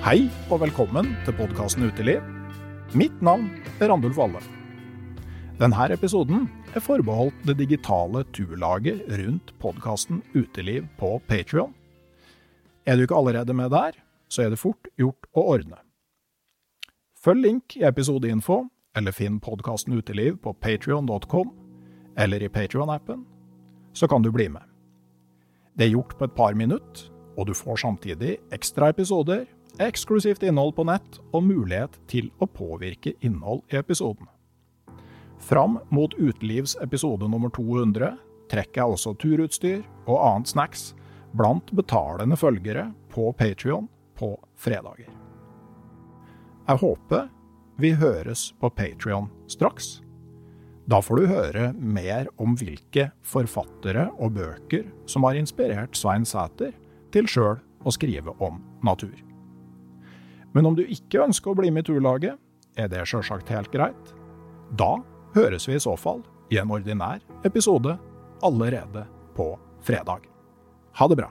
Hei og velkommen til podkasten Uteliv. Mitt navn er Randulf Valle. Denne episoden er forbeholdt det digitale turlaget rundt podkasten Uteliv på Patrion. Er du ikke allerede med der, så er det fort gjort å ordne. Følg link i episodeinfo, eller finn podkasten Uteliv på patrion.com eller i Patrion-appen, så kan du bli med. Det er gjort på et par minutter, og du får samtidig ekstra episoder, eksklusivt innhold på nett og mulighet til å påvirke innhold i episoden. Fram mot Utelivs episode nummer 200 trekker jeg også turutstyr og annet snacks blant betalende følgere på Patrion på fredager. Jeg håper vi høres på Patrion straks. Da får du høre mer om hvilke forfattere og bøker som har inspirert Svein Sæter til sjøl å skrive om natur. Men om du ikke ønsker å bli med i turlaget, er det sjølsagt helt greit. Da høres vi i så fall i en ordinær episode allerede på fredag. Ha det bra.